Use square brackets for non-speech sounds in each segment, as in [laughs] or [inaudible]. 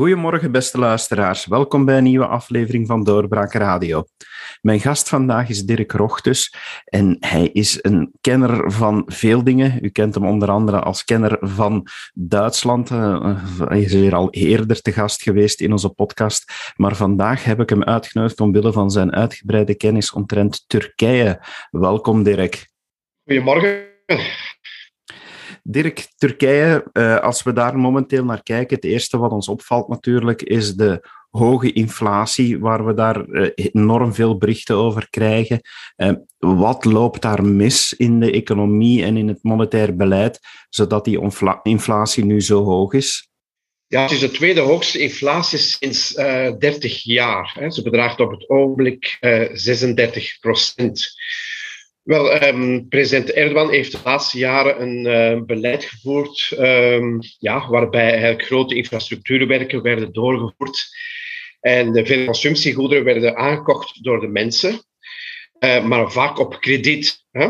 Goedemorgen, beste luisteraars. Welkom bij een nieuwe aflevering van Doorbraak Radio. Mijn gast vandaag is Dirk Rochtus en hij is een kenner van veel dingen. U kent hem onder andere als kenner van Duitsland. Eh, hij is hier al eerder te gast geweest in onze podcast, maar vandaag heb ik hem uitgenodigd omwille van zijn uitgebreide kennis omtrent Turkije. Welkom, Dirk. Goedemorgen. Dirk, Turkije, uh, als we daar momenteel naar kijken, het eerste wat ons opvalt natuurlijk is de hoge inflatie, waar we daar uh, enorm veel berichten over krijgen. Uh, wat loopt daar mis in de economie en in het monetair beleid, zodat die inflatie nu zo hoog is? Ja, het is de tweede hoogste inflatie sinds 30 jaar. Hè. Ze bedraagt op het ogenblik 36 procent. Wel, um, president Erdogan heeft de laatste jaren een uh, beleid gevoerd um, ja, waarbij grote infrastructuurwerken werden doorgevoerd en de veel consumptiegoederen werden aangekocht door de mensen, uh, maar vaak op krediet. Hè?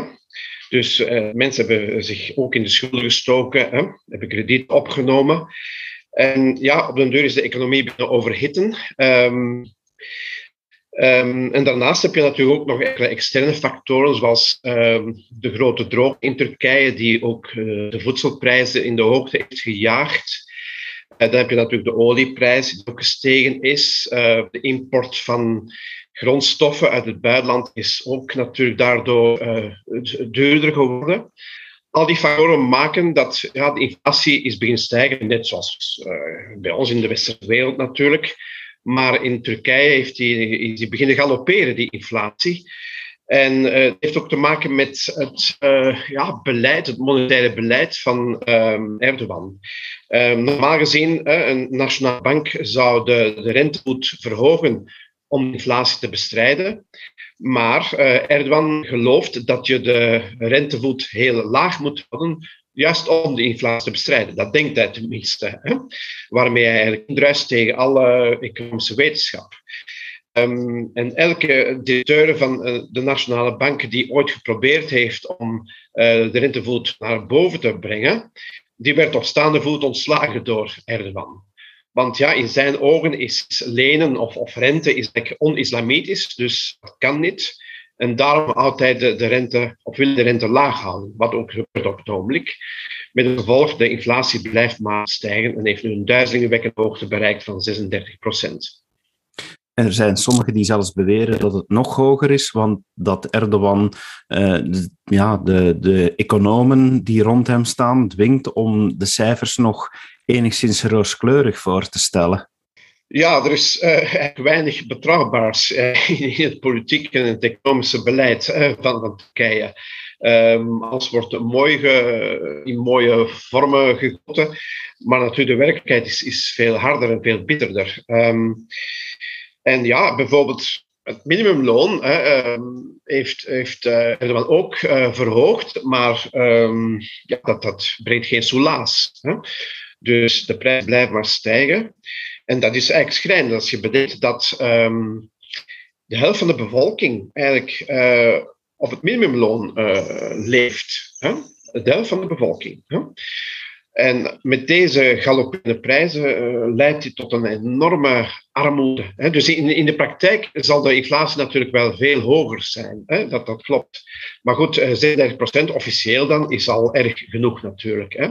Dus uh, mensen hebben zich ook in de schulden gestoken, hè? hebben krediet opgenomen. En ja, op den deur is de economie beginnen overhitten. Um, Um, en daarnaast heb je natuurlijk ook nog enkele externe factoren, zoals um, de grote droog in Turkije, die ook uh, de voedselprijzen in de hoogte heeft gejaagd. Uh, dan heb je natuurlijk de olieprijs, die ook gestegen is. Uh, de import van grondstoffen uit het buitenland is ook natuurlijk daardoor duurder geworden. Al die factoren maken dat de inflatie is beginnen stijgen, net zoals bij ons in de westerse wereld natuurlijk. Maar in Turkije heeft die, is die beginnen galopperen, die inflatie. En uh, het heeft ook te maken met het uh, ja, beleid, het monetaire beleid van um, Erdogan. Um, normaal gezien, uh, een nationale bank zou de, de rentevoet verhogen om inflatie te bestrijden. Maar Erdogan gelooft dat je de rentevoet heel laag moet houden, Juist om de inflatie te bestrijden. Dat denkt hij tenminste. Hè? Waarmee hij eigenlijk indruist tegen alle economische wetenschap. Um, en elke directeur van uh, de Nationale Bank die ooit geprobeerd heeft om uh, de rentevoet naar boven te brengen, die werd op staande voet ontslagen door Erdogan. Want ja, in zijn ogen is lenen of, of rente is on-islamitisch, dus dat kan niet. En daarom altijd de, rente, of wil de rente laag houden, wat ook gebeurt op het ogenblik. Met het gevolg, de inflatie blijft maar stijgen en heeft nu een duizelingwekkende hoogte bereikt van 36 procent. En er zijn sommigen die zelfs beweren dat het nog hoger is, want dat Erdogan de, ja, de, de economen die rond hem staan dwingt om de cijfers nog enigszins rooskleurig voor te stellen. Ja, er is uh, weinig betrouwbaars uh, in het politieke en het economische beleid uh, van, Turkije. Um, alles wordt mooi ge, in mooie vormen gegoten, maar natuurlijk de werkelijkheid is, is veel harder en veel bitterder. Um, en ja, bijvoorbeeld het minimumloon um, heeft, heeft Erdogan ook verhoogd, maar ja, dat, dat brengt geen soelaas. Dus de prijs blijft maar stijgen. En dat is eigenlijk schrijnend als je bedenkt dat um, de helft van de bevolking eigenlijk uh, op het minimumloon uh, leeft. De helft van de bevolking. En met deze galopperende prijzen uh, leidt dit tot een enorme armoede. Hè? Dus in, in de praktijk zal de inflatie natuurlijk wel veel hoger zijn. Hè? Dat, dat klopt. Maar goed, 36% officieel dan is al erg genoeg natuurlijk. Hè?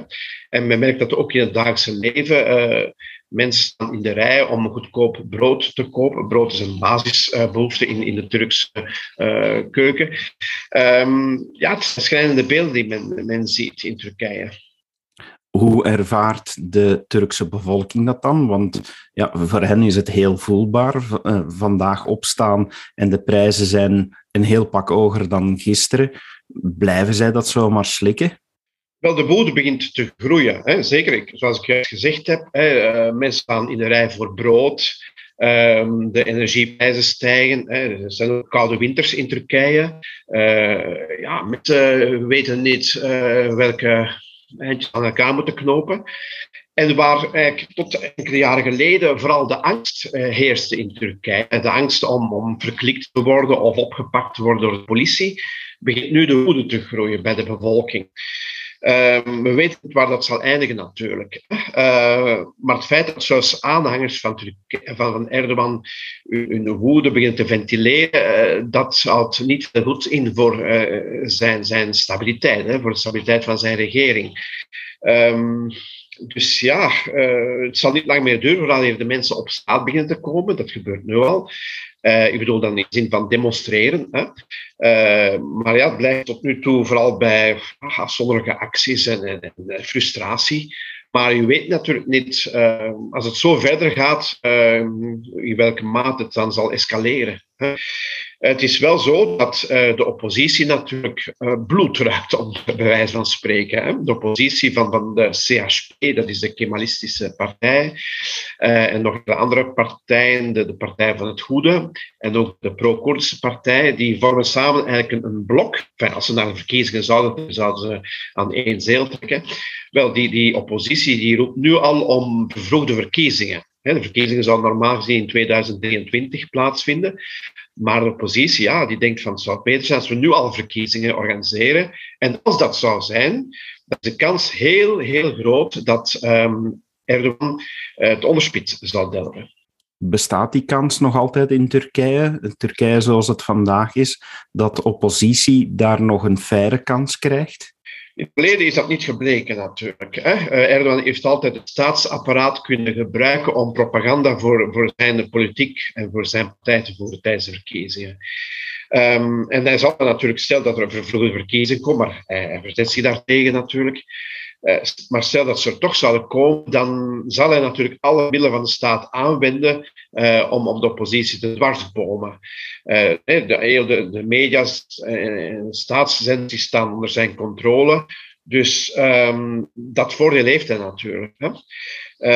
En men merkt dat ook in het dagelijkse leven Mensen in de rij om goedkoop brood te kopen. Brood is een basisbehoefte in, in de Turkse uh, keuken. Um, ja, het zijn schrijnende beelden die men, men ziet in Turkije. Hoe ervaart de Turkse bevolking dat dan? Want ja, voor hen is het heel voelbaar. Uh, vandaag opstaan en de prijzen zijn een heel pak hoger dan gisteren. Blijven zij dat zomaar slikken? Wel, de bodem begint te groeien. Hè. Zeker, zoals ik juist gezegd heb, hè, uh, mensen staan in de rij voor brood. Um, de energieprijzen stijgen. Hè. Er zijn ook koude winters in Turkije. Uh, ja, mensen weten niet uh, welke eindjes aan elkaar moeten knopen. En waar eigenlijk tot enkele jaren geleden vooral de angst heerste in Turkije. De angst om, om verklikt te worden of opgepakt te worden door de politie, begint nu de woede te groeien bij de bevolking. Ehm, we weten niet waar dat zal eindigen natuurlijk. Uh, maar het feit dat zoals aanhangers van, van, van Erdogan hun woede beginnen te ventileren, uh, dat houdt niet goed in voor uh, zijn, zijn stabiliteit, hè, voor de stabiliteit van zijn regering. Um, dus ja, uh, het zal niet lang meer duren voordat de mensen op straat beginnen te komen. Dat gebeurt nu al. Uh, ik bedoel dan in de zin van demonstreren. Hè. Uh, maar ja, het blijft tot nu toe vooral bij afzonderlijke acties en, en, frustratie. Maar je weet natuurlijk niet, als het zo verder gaat, in welke mate het dan zal escaleren. Het is wel zo dat uh, de oppositie natuurlijk uh, bloed ruikt, om bij wijze van spreken. De oppositie van, van de CHP, dat is de Kemalistische partij, uh, en nog de andere partijen, de, Partij van het Goede en ook de pro-Koerdische partij, die vormen samen eigenlijk een, een blok. Als ze naar de verkiezingen zouden, zouden ze aan één zeel trekken. Wel, die, die oppositie roept nu al om vervroegde verkiezingen. De verkiezingen zouden normaal gezien in 2023 plaatsvinden. Maar de oppositie, ja, die denkt van het zou beter zijn als we nu al verkiezingen organiseren. En als dat zou zijn, dan is de kans heel, heel groot dat um, Erdogan uh, het onderspit zal delven. Bestaat die kans nog altijd in Turkije, Turkije zoals het vandaag is, dat de oppositie daar nog een faire kans krijgt? In het verleden is dat niet gebleken natuurlijk. Eh, Erdogan heeft altijd het staatsapparaat kunnen gebruiken om propaganda voor, voor zijn politiek en voor zijn partij te voeren tijdens de verkiezingen. Um, en hij zal natuurlijk, stel dat er een vervroegde verkiezing komt, maar hij verzet zich daartegen natuurlijk. Uh, maar stel dat ze er toch zouden komen, dan zal hij natuurlijk alle middelen van de staat aanwenden uh, om, om de oppositie te dwarsbomen. Uh, de, de, de media's en staatszenders staan onder zijn controle. Dus um, dat voordeel heeft hij natuurlijk. Hè.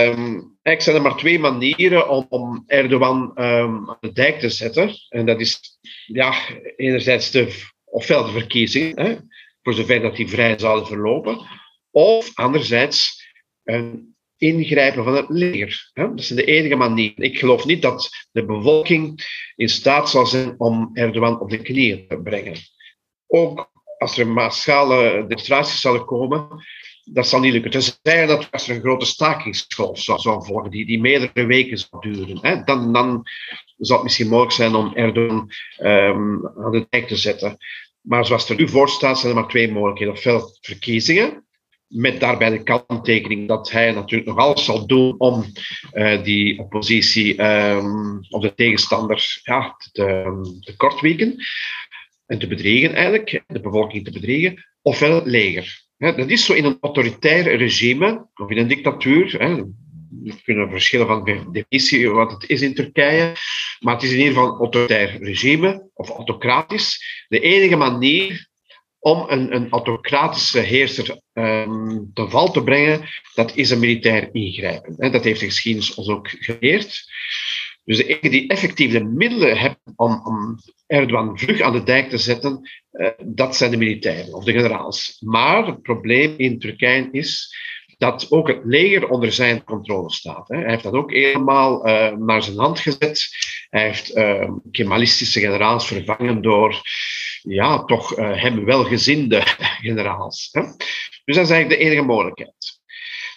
Um, eigenlijk zijn er maar twee manieren om, om Erdogan um, aan de dijk te zetten. En dat is ja, enerzijds de, ofwel de verkiezingen, voor zover dat die vrij zouden verlopen, of anderzijds een ingrijpen van het leger. Dat is de enige manier. Ik geloof niet dat de bevolking in staat zal zijn om Erdogan op de knieën te brengen. Ook als er massale demonstraties zouden komen, dat zal niet lukken. Tenzij dat als er een grote stakingsgolf zou, zou volgen, die, die meerdere weken zou duren, hè, dan, dan zou het misschien mogelijk zijn om Erdogan um, aan de dijk te zetten. Maar zoals er nu voor staat, zijn er maar twee mogelijkheden. Ofwel verkiezingen, met daarbij de kanttekening dat hij natuurlijk nog alles zal doen om uh, die oppositie um, of de tegenstander ja, te, te kortweken en te bedriegen eigenlijk, de bevolking te bedriegen, ofwel leger. Dat is zo in een autoritair regime, of in een dictatuur. We kunnen verschillen van definitie wat het is in Turkije, maar het is in ieder geval een autoritair regime, of autocratisch. De enige manier om een, een autocratische heerser um, te val te brengen, dat is een militair ingrijpen. Dat heeft de geschiedenis ons ook geleerd. Dus de enige die effectief de middelen hebben om, om Erdogan vlug aan de dijk te zetten, uh, dat zijn de militairen of de generaals. Maar het probleem in Turkije is dat ook het leger onder zijn controle staat. Hij heeft dat ook helemaal uh, naar zijn hand gezet. Hij heeft uh, Kemalistische generaals vervangen door ja, toch uh, hem welgezinde [laughs] generaals. Hè. Dus dat is eigenlijk de enige mogelijkheid.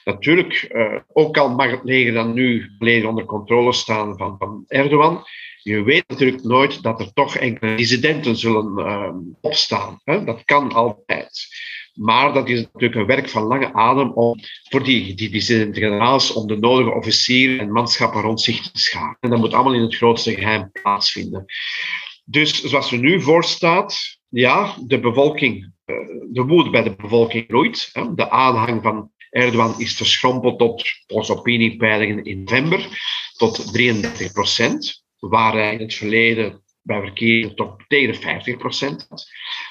Natuurlijk, uh, ook al mag het leger dan nu volledig onder controle staan van, van Erdogan, je weet natuurlijk nooit dat er toch enkele dissidenten zullen uh, opstaan. Hè? Dat kan altijd. Maar dat is natuurlijk een werk van lange adem om voor die, die dissidente generaals om de nodige officieren en manschappen rond zich te scharen. En dat moet allemaal in het grootste geheim plaatsvinden. Dus zoals er nu voor staat, ja, de bevolking, eh, de woede bij de bevolking groeit. De aanhang van Erdogan is verschrompeld tot, volgens opiniepeilingen in november, tot 33 procent, waar hij in het verleden bij verkeer tot tegen de 50 procent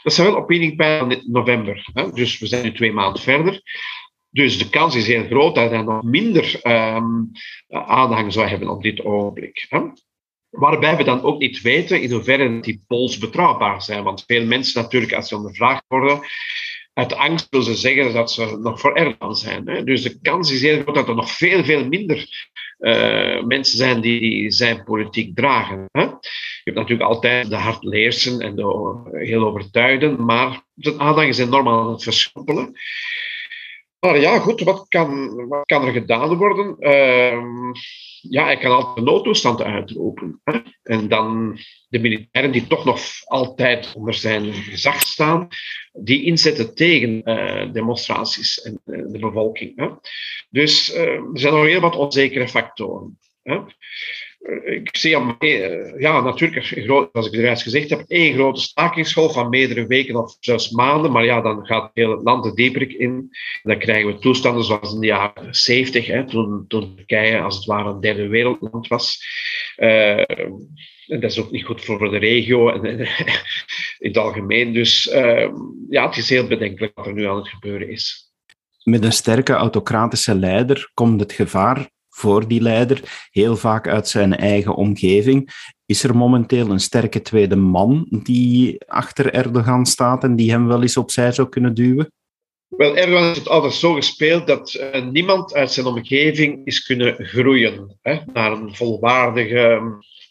Dat zijn wel opiniepeilingen in november, dus we zijn nu twee maanden verder. Dus de kans is heel groot dat hij nog minder um, aanhang zou hebben op dit ogenblik. Waarbij we dan ook niet weten in hoeverre die polls betrouwbaar zijn. Want veel mensen natuurlijk, als ze ondervraagd worden, uit angst willen ze zeggen dat ze nog voor Erdogan zijn. Hè. Dus de kans is heel groot dat er nog veel, veel minder uh, mensen zijn die, zijn politiek dragen. Hè. Je hebt natuurlijk altijd de hardleersen en de heel overtuigden, maar de aanhang is enorm aan het verschoppelen. Maar ja, goed, wat kan, wat kan er gedaan worden? Uh, ja, hij kan altijd een noodtoestand uitroepen. En dan de militairen die toch nog altijd onder zijn gezag staan, die inzetten tegen uh, demonstraties en uh, de bevolking. Hè? Dus uh, er zijn nog heel wat onzekere factoren. Hè? Ik zie eh, ja, natuurlijk, als ik het juist gezegd heb, één grote stakingsgolf van meerdere weken of zelfs maanden. Maar ja, dan gaat heel het land de dieperik in. Dan krijgen we toestanden zoals in de jaren 70, hè, toen, Turkije als het ware een derde wereldland was. Uh, en dat is ook niet goed voor de regio en, [laughs] in het algemeen. Dus ja, het is heel bedenkelijk wat er nu aan het gebeuren is. Met een sterke autocratische leider komt het gevaar voor die leider, heel vaak uit zijn eigen omgeving. Is er momenteel een sterke tweede man die achter Erdogan staat en die hem wel eens opzij zou kunnen duwen? Wel, Erdogan heeft het altijd zo gespeeld dat uh, niemand uit zijn omgeving is kunnen groeien hè, naar een volwaardige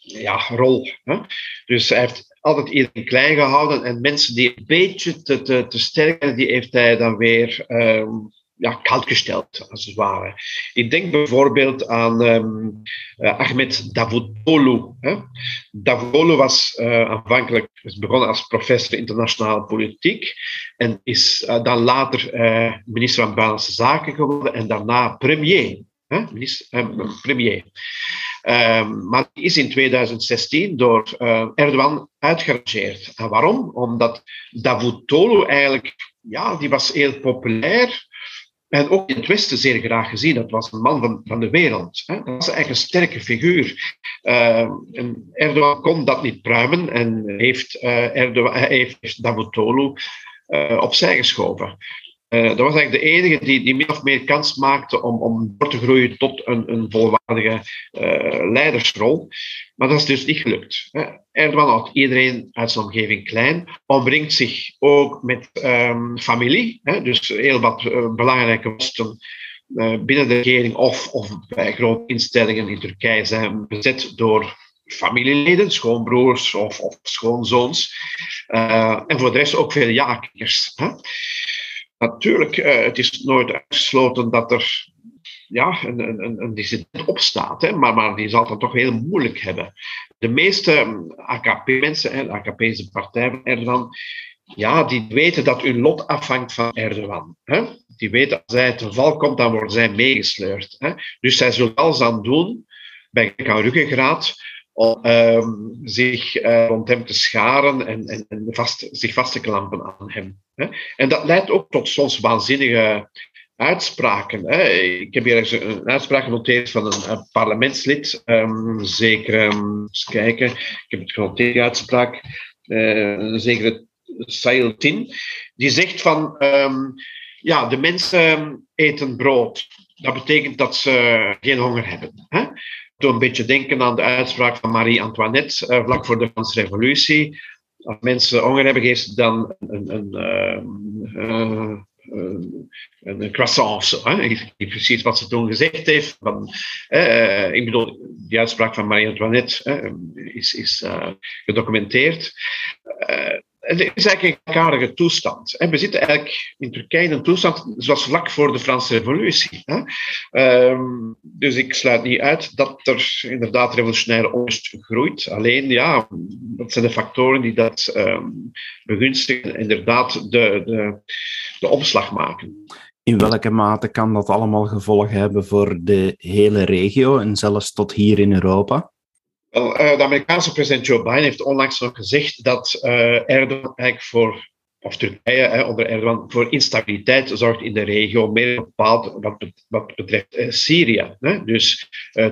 ja, rol. Hè. Dus hij heeft altijd iedereen klein gehouden en mensen die een beetje te, te, te sterk zijn, die heeft hij dan weer uh, ja, kaltgesteld, als het ware. Ik denk bijvoorbeeld aan um, uh, Ahmed Davutoglu. Hè. Davutoglu was uh, aanvankelijk is begonnen als professor internationale politiek en is uh, dan later minister van Buitenlandse Zaken geworden en daarna premier. Hè, minister, premier. Um, maar die is in 2016 door Erdogan uitgerangeerd. En waarom? Omdat Davutoglu eigenlijk, ja, die was heel populair en ook in het Westen zeer graag gezien. Dat was een man van, van de wereld. Hè. Dat was eigenlijk een sterke figuur. Uh, en Erdogan kon dat niet pruimen en heeft, uh, heeft Davutoglu uh, opzij geschoven. Uh, dat was eigenlijk de enige die, die min of meer kans maakte om, om door te groeien tot een, een volwaardige uh, leidersrol. Maar dat is dus niet gelukt. Hè. Erdogan houdt iedereen uit zijn omgeving klein, omringt zich ook met um, familie, hè, dus heel wat uh, belangrijke posten binnen de regering of, of bij grote instellingen in Turkije zijn bezet door familieleden, schoonbroers of, of schoonzoons. en voor de rest ook veel ja-kikkers. Natuurlijk, uh, het is nooit uitgesloten dat er ja, een, een, een dissident opstaat, hè, maar, maar die zal het toch heel moeilijk hebben. De meeste hm, AKP-mensen, de AKP is de partij van Erdogan, ja, die weten dat hun lot afhangt van Erdogan. Hè. Die weten als hij ten val komt, dan worden zij meegesleurd. Hè. Dus zij zullen alles aan doen, bij ruggengraat, om um, zich uh, rond hem te scharen en, en, vast, zich vast te klampen aan hem. Hè. En dat leidt ook tot soms waanzinnige uitspraken. Hè. Ik heb hier een uitspraak genoteerd van een, parlementslid, um, zeker, um, eens kijken, ik heb het genoteerd, die uitspraak, uh, een zekere Tin, die zegt van, ja, de mensen eten brood. Dat betekent dat ze geen honger hebben. Hè? Toen een beetje denken aan de uitspraak van Marie-Antoinette uh, vlak voor de Franse Revolutie. Als mensen honger hebben, geeft ze dan een, een, uh, een croissant of zo. Hè? Precies wat ze toen gezegd heeft. Van, ik bedoel, die uitspraak van Marie-Antoinette is, is gedocumenteerd het is eigenlijk een karige toestand. We zitten eigenlijk in Turkije in een toestand zoals vlak voor de Franse Revolutie. Ehm, dus ik sluit niet uit dat er inderdaad revolutionaire onrust groeit. Alleen, ja, dat zijn de factoren die dat um, begunstigen, inderdaad de, de, de omslag maken. In welke mate kan dat allemaal gevolgen hebben voor de hele regio en zelfs tot hier in Europa? Uh, de Amerikaanse president Joe Biden heeft onlangs nog gezegd dat uh, Erdogan eigenlijk voor, of Turkije onder Erdogan, voor instabiliteit zorgt in de regio, meer bepaald wat, betreft uh, Syrië. Dus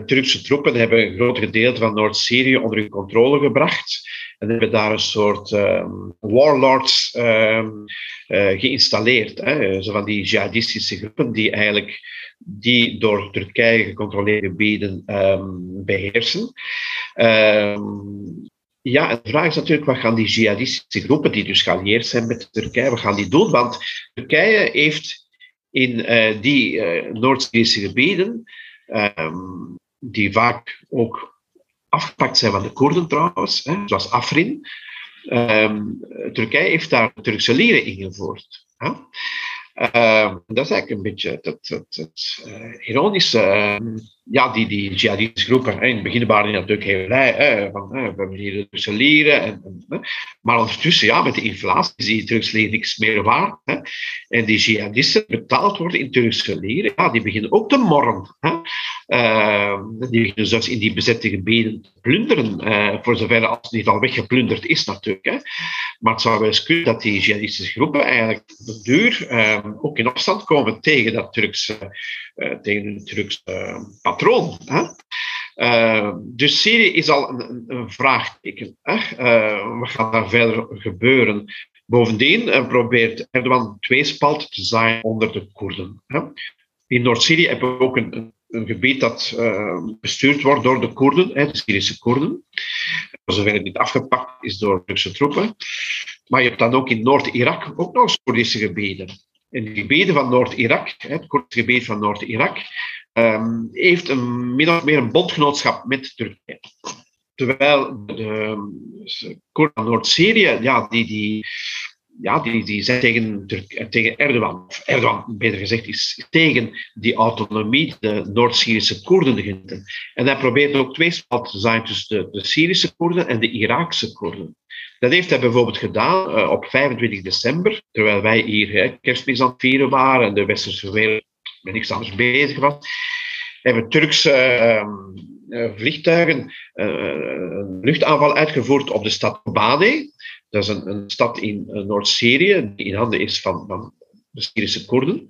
Turkse troepen hebben een groot gedeelte van Noord-Syrië onder hun controle gebracht. En hebben daar een soort um, warlords um, geïnstalleerd. Hè. Zo van die jihadistische groepen die eigenlijk die door Turkije gecontroleerde gebieden um, beheersen. Um, ja, de vraag is natuurlijk, wat gaan die jihadistische groepen, die dus geallieerd zijn met Turkije, wat gaan die doen? Want Turkije heeft in uh, die uh, Noord-Syrische gebieden, um, die vaak ook afgepakt zijn van de Koerden trouwens, hè, zoals Afrin, Turkije heeft daar Turkse lieren ingevoerd. Hè? Uh, dat is eigenlijk een beetje het, het uh, ironische. Uh, ja, die, die jihadistische groepen, in het begin waren die natuurlijk heel blij. van, we hebben hier de Turkse leren. En, maar ondertussen, ja, met de inflatie is die Turkse leren niks meer waard. Hè. En die jihadisten betaald worden in Turkse leren, ja, die beginnen ook te morren. Hè. die beginnen zelfs in die bezette gebieden te plunderen, voor zover als het niet al weggeplunderd is natuurlijk. Hè. Maar het zou wel eens kunnen dat die jihadistische groepen eigenlijk de duur ook in opstand komen tegen dat Turkse, uh, tegen Turkse uh, patroon. Hè? Uh, dus Syrië is al een, vraagteken. Hè? wat gaat daar verder gebeuren? Bovendien probeert Erdogan tweespalt te zaaien onder de Koerden. Hè? In Noord-Syrië hebben we ook een, gebied dat bestuurd wordt door de Koerden, hè, de Syrische Koerden. Zover het niet afgepakt is door Turkse troepen. Maar je hebt dan ook in Noord-Irak ook nog Koerdische gebieden in de gebieden van Noord-Irak, het korte gebied van Noord-Irak, um, heeft een, min of meer een bondgenootschap met Turkije. Terwijl de Koerden Noord-Syrië, ja, die, die, ja, die, die zijn tegen, tegen Erdogan, of Erdogan beter gezegd, is tegen die autonomie, de Noord-Syrische Koerden. En hij probeert ook twee spalt te zijn tussen de, Syrische Koerden en de Iraakse Koerden. Dat heeft hij bijvoorbeeld gedaan uh, op 25 december, terwijl wij hier hè, kerstmis aan het vieren waren en de westerse wereld met niks anders bezig was. Hebben Turkse uh, vliegtuigen uh, een luchtaanval uitgevoerd op de stad Bade. Dat is een, stad in Noord-Syrië, die in handen is van, van de Syrische Koerden.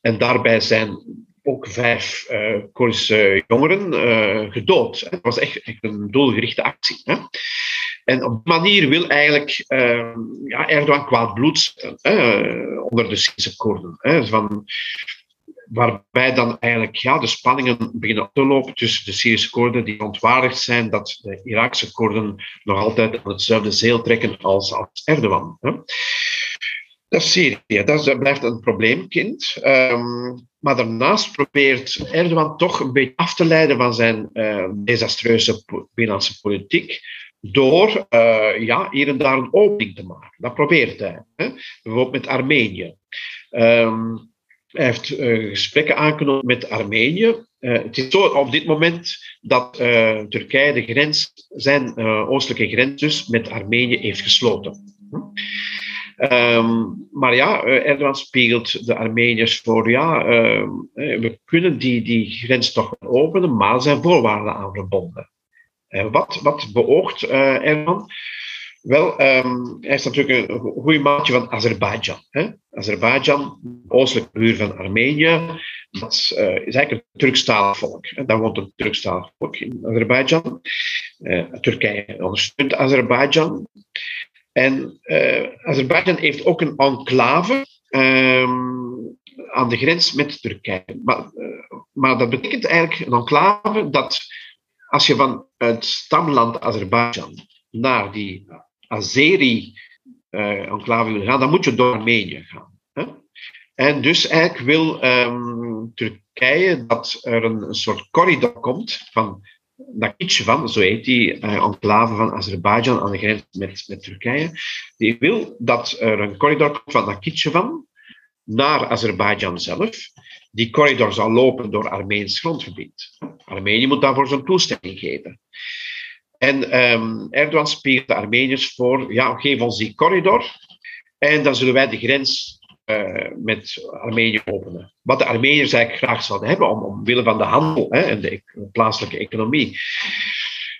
En daarbij zijn ook vijf uh, jongeren gedood. Het was echt, een doelgerichte actie. Hè? En op die manier wil eigenlijk uh, ja, Erdogan kwaad bloed onder de Syrische Koerden. Hè, van, waarbij dan eigenlijk ja, de spanningen beginnen te lopen tussen de Syrische Koerden die ontwaardigd zijn dat de Iraakse Koerden nog altijd aan hetzelfde zeel trekken als, als Erdogan. Hè. Dat is Syrië, dat, blijft een probleemkind. Um, maar daarnaast probeert Erdogan toch een beetje af te leiden van zijn uh, desastreuze binnenlandse politiek door uh, ja, hier en daar een opening te maken. Dat probeert hij. Hè? Bijvoorbeeld met Armenië. Um, hij heeft uh, gesprekken aangenomen met Armenië. Uh, het is zo op dit moment dat Turkije de grens, zijn oostelijke grens dus met Armenië heeft gesloten. Um, maar ja, Erdogan spiegelt de Armeniërs voor, ja, uh, we kunnen die, die grens toch openen, maar zijn voorwaarden aan verbonden. Uh, wat, wat beoogt uh, Erdogan? Wel, um, hij is natuurlijk een goede maatje van Azerbeidzjan. Azerbeidzjan, oostelijk buur van Armenië, dat is, uh, is eigenlijk een Turkstalig volk. Daar woont een Turkstalig volk in Azerbeidzjan. Turkije ondersteunt Azerbeidzjan. En uh, Azerbeidzjan heeft ook een enclave um, aan de grens met Turkije. Maar, maar, dat betekent eigenlijk een enclave dat als je van het stamland Azerbeidzjan naar die Azeri-enclave uh, wil gaan, dan moet je door Armenië gaan. Hè? En dus eigenlijk wil um, Turkije dat er een, een soort corridor komt van Nakhichevan, zo heet die uh, enclave van Azerbeidzjan aan de grens met, met Turkije, die wil dat er een corridor komt van Nakhichevan naar Azerbeidzjan zelf. Die corridor zal lopen door Armeens grondgebied. Armenië moet daarvoor zijn toestemming geven. En um, Erdogan spiegelt de Armeniërs voor, ja, geef ons die corridor en dan zullen wij de grens uh, met Armenië openen. Wat de Armeniërs eigenlijk graag zouden hebben, om, omwille van de handel hè, en de plaatselijke economie.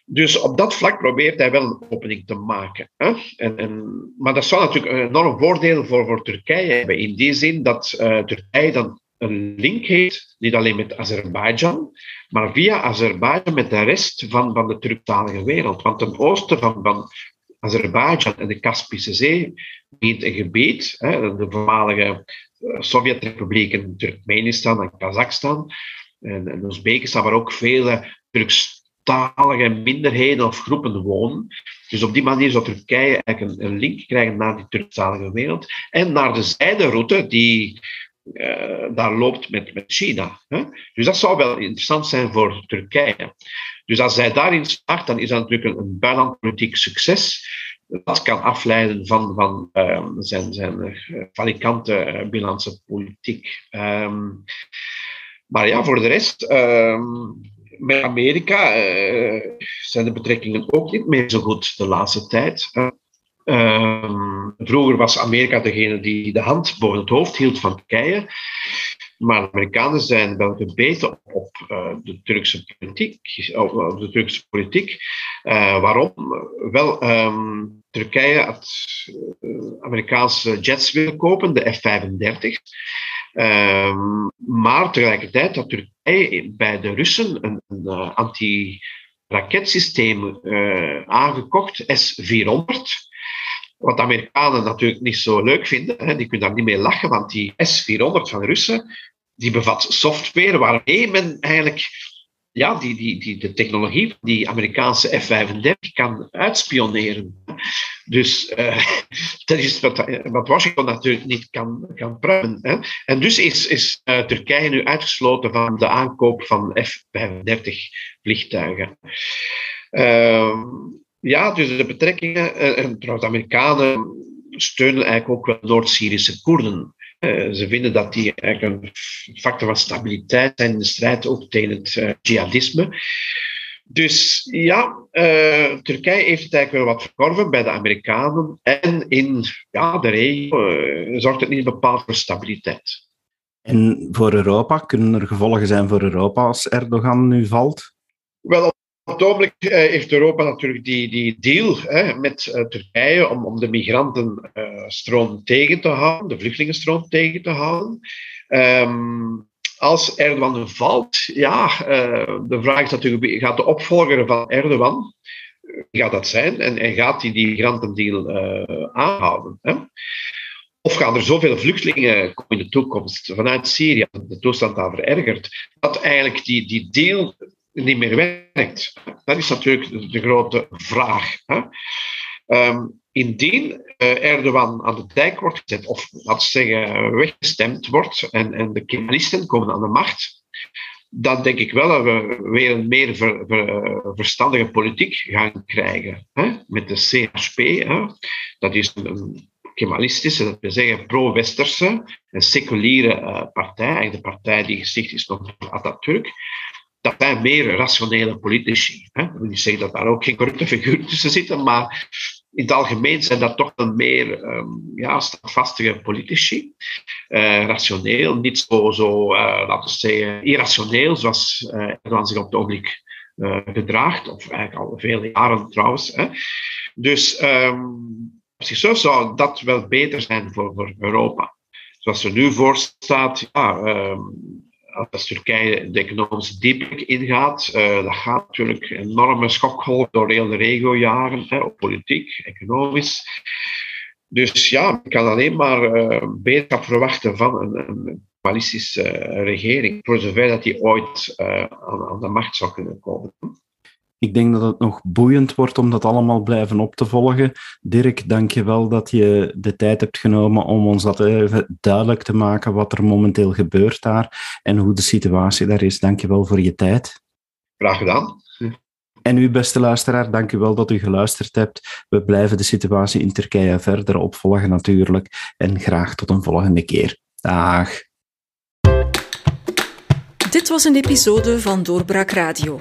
Dus op dat vlak probeert hij wel een opening te maken. Hè? En, en, maar dat zou natuurlijk een enorm voordeel voor, voor Turkije hebben, in die zin dat uh, Turkije dan een link heeft, niet alleen met Azerbeidzjan, maar via Azerbeidzjan met de rest van, van de Turktalige wereld. Want ten oosten van, van Azerbeidzjan en de Kaspische Zee begint een gebied, hè, de voormalige eh, Sovjetrepublieken Turkmenistan en Kazachstan en, en Oezbekistan, waar ook vele Turkstalige minderheden of groepen wonen. Dus op die manier zou Turkije eigenlijk een, een link krijgen naar die Turkstalige wereld en naar de zijderoute die uh, daar loopt met, met China. Hè? Dus dat zou wel interessant zijn voor Turkije. Dus als zij daarin slaagt, dan is dat natuurlijk een, buitenlandpolitiek succes. dat kan afleiden van, van ehm, zijn, zijn valikante bilansen politiek. Ehm, maar ja, voor de rest, ehm, met Amerika zijn de betrekkingen ook niet meer zo goed de laatste tijd. Vroeger was Amerika degene die de hand boven het hoofd hield van Turkije. Maar de Amerikanen zijn wel gebeten op, uh, de Turkse politiek. Op, de Turkse politiek. Waarom? Wel, um, Turkije had uh, Amerikaanse jets willen kopen, de F-35. Um, maar tegelijkertijd had Turkije bij de Russen een, een anti-raketsysteem aangekocht, S-400. Wat de Amerikanen natuurlijk niet zo leuk vinden. Hè. Die kunnen daar niet mee lachen, want die S-400 van Russen, die bevat software waarmee men eigenlijk ja, die, die, die, de technologie van die Amerikaanse F-35 kan uitspioneren. Dus uh, [laughs] dat is wat, wat, Washington natuurlijk niet kan, kan pruimen. Hè. En dus is, is uh, Turkije nu uitgesloten van de aankoop van F-35 vliegtuigen. Uh, ja, dus de betrekkingen, eh, en trouwens, de Amerikanen steunen eigenlijk ook wel Noord-Syrische Koerden. Eh, ze vinden dat die eigenlijk een factor van stabiliteit zijn in de strijd ook tegen het uh, jihadisme. Dus ja, Turkije heeft het eigenlijk wel wat verkorven bij de Amerikanen. En in ja, de regio zorgt het niet bepaald voor stabiliteit. En voor Europa, kunnen er gevolgen zijn voor Europa als Erdogan nu valt? Wel, op het ogenblik eh, heeft Europa natuurlijk die, die deal hè, met uh, Turkije om, om de migrantenstroom uh, tegen te houden, de vluchtelingenstroom tegen te houden. Um, als Erdogan valt, ja, uh, de vraag is natuurlijk, gaat de opvolger van Erdogan, gaat dat zijn? En, en gaat hij die migrantendeal aanhouden? Hè? Of gaan er zoveel vluchtelingen komen in de toekomst vanuit Syrië, de toestand daar verergert, dat eigenlijk die, die deal niet meer werkt. Dat is natuurlijk de grote vraag. Hè? Um, indien uh, Erdogan aan de dijk wordt gezet, of laten zeggen weggestemd wordt, en, en de Kemalisten komen aan de macht, dan denk ik wel dat we weer een meer ver, verstandige politiek gaan krijgen. Hè? Met de CHP, hè? dat is een Kemalistische, dat wil zeggen pro-westerse, een seculiere uh, partij, de partij die gesticht is door Atatürk dat zijn meer rationele politici. Hè? Ik wil niet zeggen dat daar ook geen corrupte figuren tussen zitten, maar in het algemeen zijn dat toch een meer um, ja, standvastige politici. Uh, rationeel, niet zo, zo uh, laten we zeggen, irrationeel, zoals uh, zich op het ogenblik gedraagt, of eigenlijk al vele jaren trouwens. Hè. Dus um, op zou dat wel beter zijn voor, voor Europa. Zoals er nu voor staat, ja, um, als Turkije de economische diepte ingaat, uh, dat gaat natuurlijk een enorme schokgolf door heel de regio jagen, hè, op politiek, economisch. Dus ja, ik kan alleen maar uh, beter verwachten van een, een uh, regering, voor zover dat die ooit aan, de macht zou kunnen komen. Ik denk dat het nog boeiend wordt om dat allemaal blijven op te volgen. Dirk, dank je wel dat je de tijd hebt genomen om ons dat even duidelijk te maken wat er momenteel gebeurt daar en hoe de situatie daar is. Dank je wel voor je tijd. Graag gedaan. En u, beste luisteraar, dank u wel dat u geluisterd hebt. We blijven de situatie in Turkije verder opvolgen natuurlijk. En graag tot een volgende keer. Dag. Dit was een episode van Doorbraak Radio